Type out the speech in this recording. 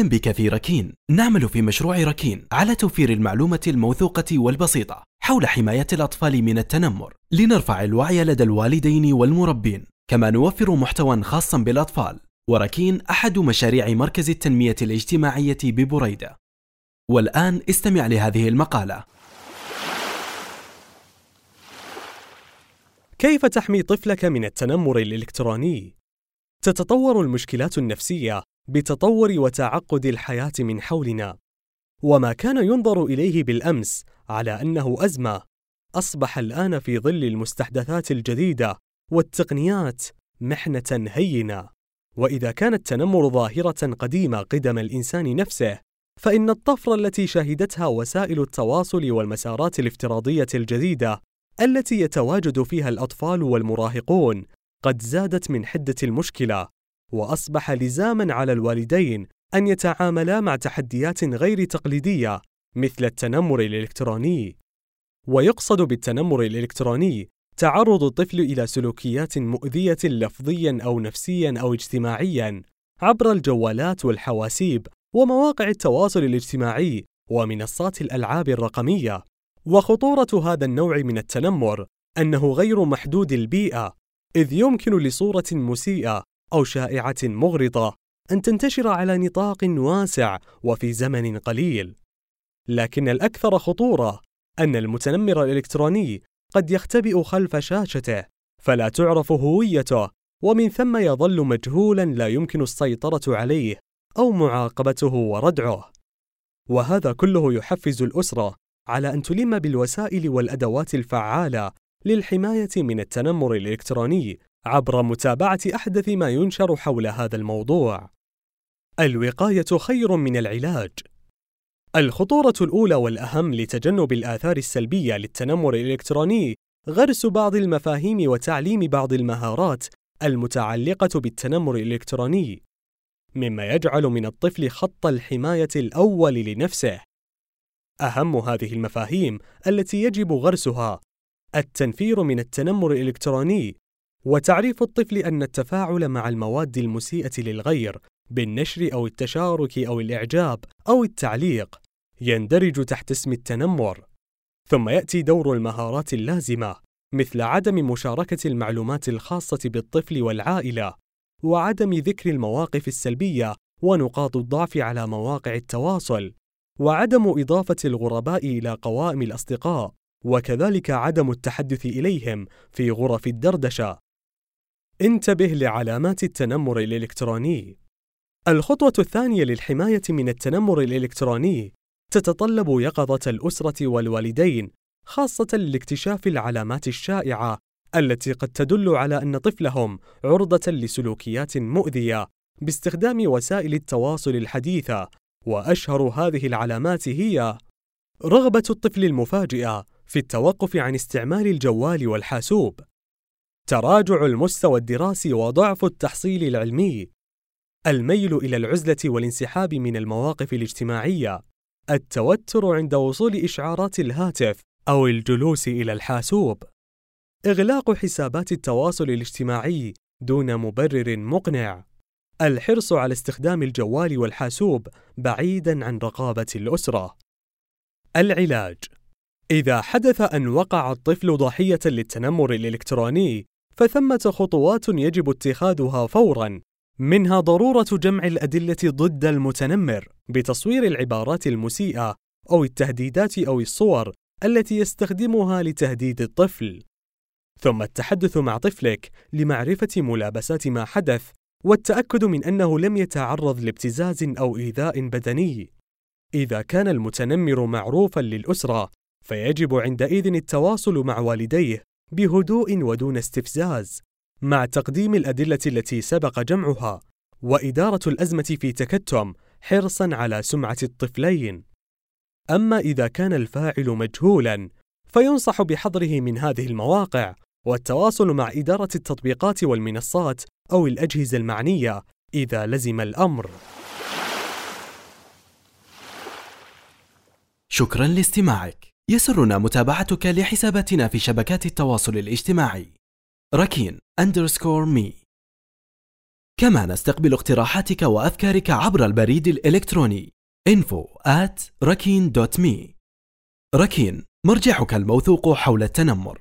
أهلا بك في ركين. نعمل في مشروع ركين. على توفير المعلومة الموثوقة والبسيطة. حول حماية الأطفال من التنمر. لنرفع الوعي لدى الوالدين والمربين. كما نوفر محتوى خاصا بالأطفال. وركين أحد مشاريع مركز التنمية الاجتماعية ببريدة. والآن استمع لهذه المقالة. كيف تحمي طفلك من التنمر الإلكتروني؟ تتطور المشكلات النفسية بتطور وتعقد الحياة من حولنا، وما كان ينظر إليه بالأمس على أنه أزمة، أصبح الآن في ظل المستحدثات الجديدة والتقنيات محنة هينة. وإذا كان التنمر ظاهرة قديمة قدم الإنسان نفسه، فإن الطفرة التي شهدتها وسائل التواصل والمسارات الافتراضية الجديدة التي يتواجد فيها الأطفال والمراهقون قد زادت من حدة المشكلة، وأصبح لزامًا على الوالدين أن يتعاملا مع تحديات غير تقليدية مثل التنمر الإلكتروني. ويقصد بالتنمر الإلكتروني تعرض الطفل إلى سلوكيات مؤذية لفظيًا أو نفسيًا أو اجتماعيًا عبر الجوالات والحواسيب ومواقع التواصل الاجتماعي ومنصات الألعاب الرقمية. وخطورة هذا النوع من التنمر أنه غير محدود البيئة، إذ يمكن لصورة مسيئة أو شائعة مغرضة أن تنتشر على نطاق واسع وفي زمن قليل. لكن الأكثر خطورة أن المتنمر الإلكتروني قد يختبئ خلف شاشته، فلا تعرف هويته، ومن ثم يظل مجهولا لا يمكن السيطرة عليه أو معاقبته وردعه. وهذا كله يحفز الأسرة على أن تلم بالوسائل والأدوات الفعالة للحماية من التنمر الإلكتروني عبر متابعة أحدث ما ينشر حول هذا الموضوع. الوقاية خير من العلاج. الخطورة الأولى والأهم لتجنب الآثار السلبية للتنمر الإلكتروني غرس بعض المفاهيم وتعليم بعض المهارات المتعلقة بالتنمر الإلكتروني، مما يجعل من الطفل خط الحماية الأول لنفسه. أهم هذه المفاهيم التي يجب غرسها التنفير من التنمر الإلكتروني وتعريف الطفل أن التفاعل مع المواد المسيئة للغير بالنشر أو التشارك أو الإعجاب أو التعليق يندرج تحت اسم التنمر. ثم يأتي دور المهارات اللازمة مثل عدم مشاركة المعلومات الخاصة بالطفل والعائلة وعدم ذكر المواقف السلبية ونقاط الضعف على مواقع التواصل وعدم إضافة الغرباء إلى قوائم الأصدقاء وكذلك عدم التحدث إليهم في غرف الدردشة. انتبه لعلامات التنمر الإلكتروني. الخطوة الثانية للحماية من التنمر الإلكتروني تتطلب يقظة الأسرة والوالدين خاصة لاكتشاف العلامات الشائعة التي قد تدل على أن طفلهم عرضة لسلوكيات مؤذية باستخدام وسائل التواصل الحديثة. وأشهر هذه العلامات هي رغبة الطفل المفاجئة في التوقف عن استعمال الجوال والحاسوب. تراجع المستوى الدراسي وضعف التحصيل العلمي. الميل إلى العزلة والانسحاب من المواقف الاجتماعية. التوتر عند وصول إشعارات الهاتف أو الجلوس إلى الحاسوب. إغلاق حسابات التواصل الاجتماعي دون مبرر مقنع. الحرص على استخدام الجوال والحاسوب بعيدا عن رقابة الأسرة. العلاج. إذا حدث أن وقع الطفل ضحية للتنمر الإلكتروني فثمة خطوات يجب اتخاذها فورا منها ضرورة جمع الأدلة ضد المتنمر بتصوير العبارات المسيئة أو التهديدات أو الصور التي يستخدمها لتهديد الطفل. ثم التحدث مع طفلك لمعرفة ملابسات ما حدث والتأكد من أنه لم يتعرض لابتزاز أو إيذاء بدني. إذا كان المتنمر معروفا للأسرة، فيجب عندئذ التواصل مع والديه بهدوء ودون استفزاز مع تقديم الأدلة التي سبق جمعها وإدارة الأزمة في تكتم حرصا على سمعة الطفلين. أما إذا كان الفاعل مجهولا فينصح بحظره من هذه المواقع والتواصل مع إدارة التطبيقات والمنصات أو الأجهزة المعنية إذا لزم الأمر. شكرا لاستماعك. يسرنا متابعتك لحساباتنا في شبكات التواصل الاجتماعي. ركين underscore me كما نستقبل اقتراحاتك وأفكارك عبر البريد الإلكتروني. info at ركين مرجعك الموثوق حول التنمر.